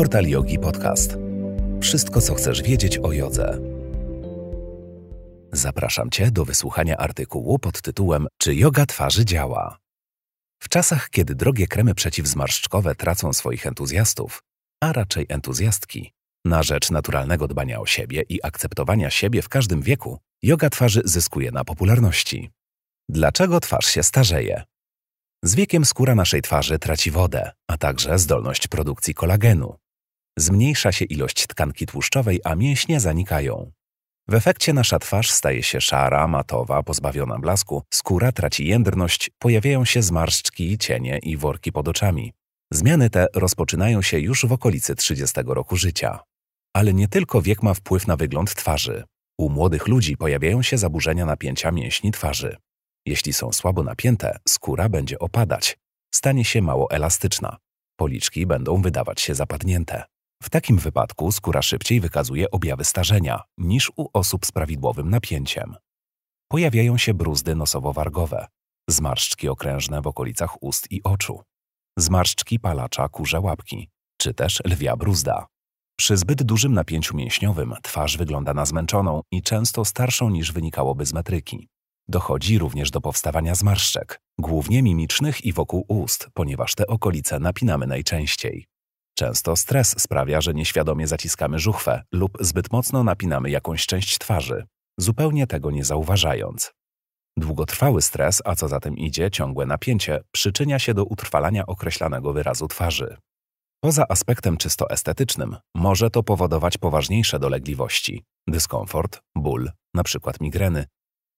Portal Yogi Podcast. Wszystko, co chcesz wiedzieć o jodze. Zapraszam Cię do wysłuchania artykułu pod tytułem Czy yoga twarzy działa? W czasach, kiedy drogie kremy przeciwzmarszczkowe tracą swoich entuzjastów, a raczej entuzjastki, na rzecz naturalnego dbania o siebie i akceptowania siebie w każdym wieku, yoga twarzy zyskuje na popularności. Dlaczego twarz się starzeje? Z wiekiem skóra naszej twarzy traci wodę, a także zdolność produkcji kolagenu. Zmniejsza się ilość tkanki tłuszczowej, a mięśnie zanikają. W efekcie nasza twarz staje się szara, matowa, pozbawiona blasku, skóra traci jędrność, pojawiają się zmarszczki, cienie i worki pod oczami. Zmiany te rozpoczynają się już w okolicy 30 roku życia. Ale nie tylko wiek ma wpływ na wygląd twarzy. U młodych ludzi pojawiają się zaburzenia napięcia mięśni twarzy. Jeśli są słabo napięte, skóra będzie opadać, stanie się mało elastyczna. Policzki będą wydawać się zapadnięte. W takim wypadku skóra szybciej wykazuje objawy starzenia niż u osób z prawidłowym napięciem. Pojawiają się bruzdy nosowo-wargowe, zmarszczki okrężne w okolicach ust i oczu, zmarszczki palacza kurze łapki, czy też lwia bruzda. Przy zbyt dużym napięciu mięśniowym twarz wygląda na zmęczoną i często starszą niż wynikałoby z metryki. Dochodzi również do powstawania zmarszczek, głównie mimicznych i wokół ust, ponieważ te okolice napinamy najczęściej. Często stres sprawia, że nieświadomie zaciskamy żuchwę lub zbyt mocno napinamy jakąś część twarzy, zupełnie tego nie zauważając. Długotrwały stres, a co za tym idzie ciągłe napięcie, przyczynia się do utrwalania określanego wyrazu twarzy. Poza aspektem czysto estetycznym, może to powodować poważniejsze dolegliwości, dyskomfort, ból, np. migreny,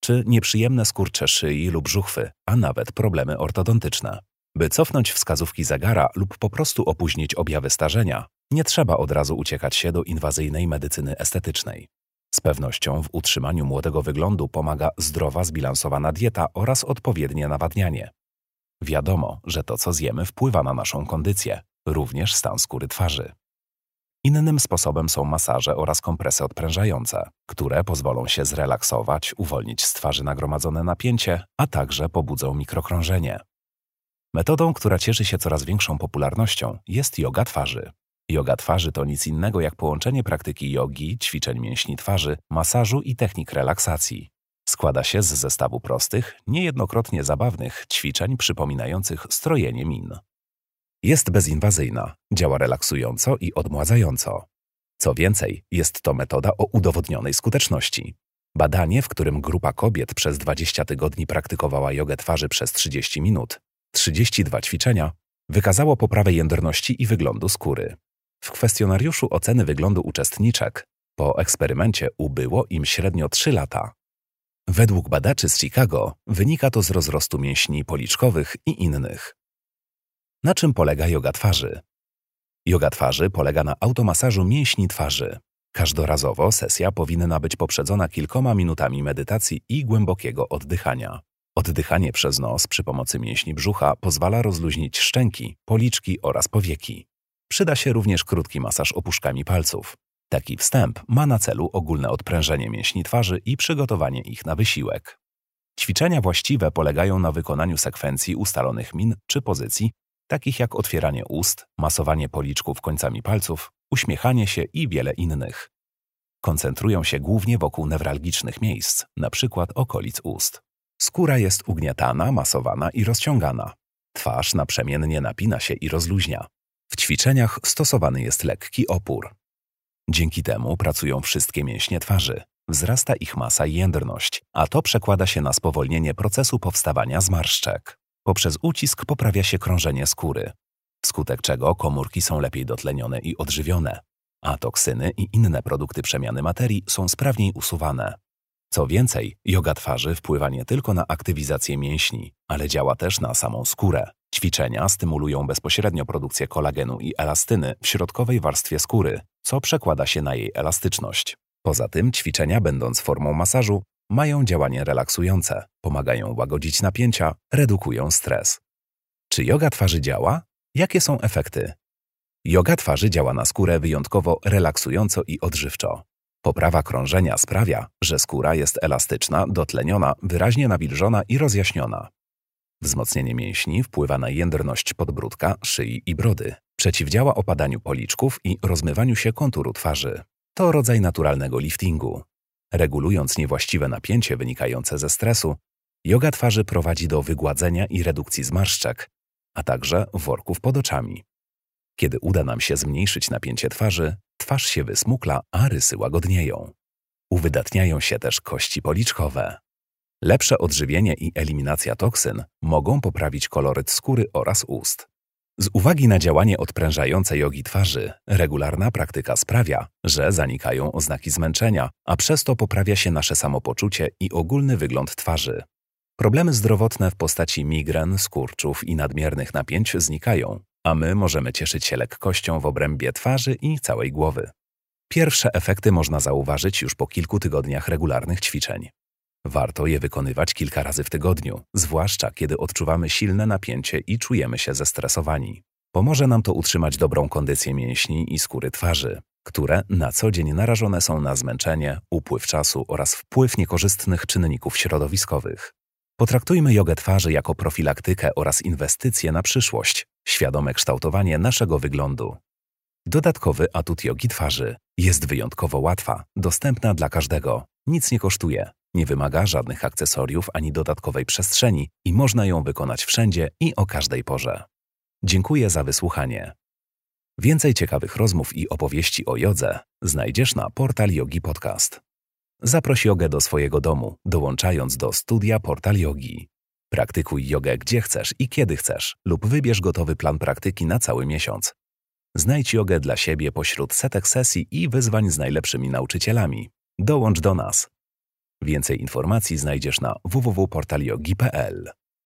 czy nieprzyjemne skurcze szyi lub żuchwy, a nawet problemy ortodontyczne. By cofnąć wskazówki zegara lub po prostu opóźnić objawy starzenia, nie trzeba od razu uciekać się do inwazyjnej medycyny estetycznej. Z pewnością w utrzymaniu młodego wyglądu pomaga zdrowa, zbilansowana dieta oraz odpowiednie nawadnianie. Wiadomo, że to, co zjemy, wpływa na naszą kondycję, również stan skóry twarzy. Innym sposobem są masaże oraz kompresy odprężające, które pozwolą się zrelaksować, uwolnić z twarzy nagromadzone napięcie, a także pobudzą mikrokrążenie. Metodą, która cieszy się coraz większą popularnością, jest yoga twarzy. Yoga twarzy to nic innego jak połączenie praktyki jogi, ćwiczeń mięśni twarzy, masażu i technik relaksacji. Składa się z zestawu prostych, niejednokrotnie zabawnych ćwiczeń przypominających strojenie min. Jest bezinwazyjna, działa relaksująco i odmładzająco. Co więcej, jest to metoda o udowodnionej skuteczności. Badanie, w którym grupa kobiet przez 20 tygodni praktykowała jogę twarzy przez 30 minut, 32 ćwiczenia, wykazało poprawę jędrności i wyglądu skóry. W kwestionariuszu oceny wyglądu uczestniczek po eksperymencie ubyło im średnio 3 lata. Według badaczy z Chicago wynika to z rozrostu mięśni policzkowych i innych. Na czym polega yoga twarzy? Yoga twarzy polega na automasażu mięśni twarzy. Każdorazowo sesja powinna być poprzedzona kilkoma minutami medytacji i głębokiego oddychania. Oddychanie przez nos przy pomocy mięśni brzucha pozwala rozluźnić szczęki, policzki oraz powieki. Przyda się również krótki masaż opuszkami palców. Taki wstęp ma na celu ogólne odprężenie mięśni twarzy i przygotowanie ich na wysiłek. Ćwiczenia właściwe polegają na wykonaniu sekwencji ustalonych min czy pozycji takich jak otwieranie ust, masowanie policzków końcami palców, uśmiechanie się i wiele innych. Koncentrują się głównie wokół newralgicznych miejsc, np. okolic ust. Skóra jest ugniatana, masowana i rozciągana. Twarz naprzemiennie napina się i rozluźnia. W ćwiczeniach stosowany jest lekki opór. Dzięki temu pracują wszystkie mięśnie twarzy, wzrasta ich masa i jędrność, a to przekłada się na spowolnienie procesu powstawania zmarszczek. Poprzez ucisk poprawia się krążenie skóry, wskutek czego komórki są lepiej dotlenione i odżywione, a toksyny i inne produkty przemiany materii są sprawniej usuwane. Co więcej, yoga twarzy wpływa nie tylko na aktywizację mięśni, ale działa też na samą skórę. Ćwiczenia stymulują bezpośrednio produkcję kolagenu i elastyny w środkowej warstwie skóry, co przekłada się na jej elastyczność. Poza tym ćwiczenia, będąc formą masażu, mają działanie relaksujące, pomagają łagodzić napięcia, redukują stres. Czy yoga twarzy działa? Jakie są efekty? Yoga twarzy działa na skórę wyjątkowo relaksująco i odżywczo. Poprawa krążenia sprawia, że skóra jest elastyczna, dotleniona, wyraźnie nawilżona i rozjaśniona. Wzmocnienie mięśni wpływa na jędrność podbródka, szyi i brody, Przeciwdziała opadaniu policzków i rozmywaniu się konturu twarzy. To rodzaj naturalnego liftingu. Regulując niewłaściwe napięcie wynikające ze stresu, yoga twarzy prowadzi do wygładzenia i redukcji zmarszczek, a także worków pod oczami. Kiedy uda nam się zmniejszyć napięcie twarzy, twarz się wysmukla, a rysy łagodnieją. Uwydatniają się też kości policzkowe. Lepsze odżywienie i eliminacja toksyn mogą poprawić koloryt skóry oraz ust. Z uwagi na działanie odprężające jogi twarzy, regularna praktyka sprawia, że zanikają oznaki zmęczenia, a przez to poprawia się nasze samopoczucie i ogólny wygląd twarzy. Problemy zdrowotne w postaci migren, skurczów i nadmiernych napięć znikają, a my możemy cieszyć się lekkością w obrębie twarzy i całej głowy. Pierwsze efekty można zauważyć już po kilku tygodniach regularnych ćwiczeń. Warto je wykonywać kilka razy w tygodniu, zwłaszcza kiedy odczuwamy silne napięcie i czujemy się zestresowani. Pomoże nam to utrzymać dobrą kondycję mięśni i skóry twarzy, które na co dzień narażone są na zmęczenie, upływ czasu oraz wpływ niekorzystnych czynników środowiskowych. Potraktujmy jogę twarzy jako profilaktykę oraz inwestycje na przyszłość, świadome kształtowanie naszego wyglądu. Dodatkowy atut jogi twarzy jest wyjątkowo łatwa, dostępna dla każdego, nic nie kosztuje, nie wymaga żadnych akcesoriów ani dodatkowej przestrzeni i można ją wykonać wszędzie i o każdej porze. Dziękuję za wysłuchanie. Więcej ciekawych rozmów i opowieści o jodze znajdziesz na portal Yogi Podcast. Zaproś jogę do swojego domu, dołączając do studia Portal Yogi. Praktykuj jogę gdzie chcesz i kiedy chcesz, lub wybierz gotowy plan praktyki na cały miesiąc. Znajdź jogę dla siebie pośród setek sesji i wyzwań z najlepszymi nauczycielami. Dołącz do nas. Więcej informacji znajdziesz na www.portalyogi.pl.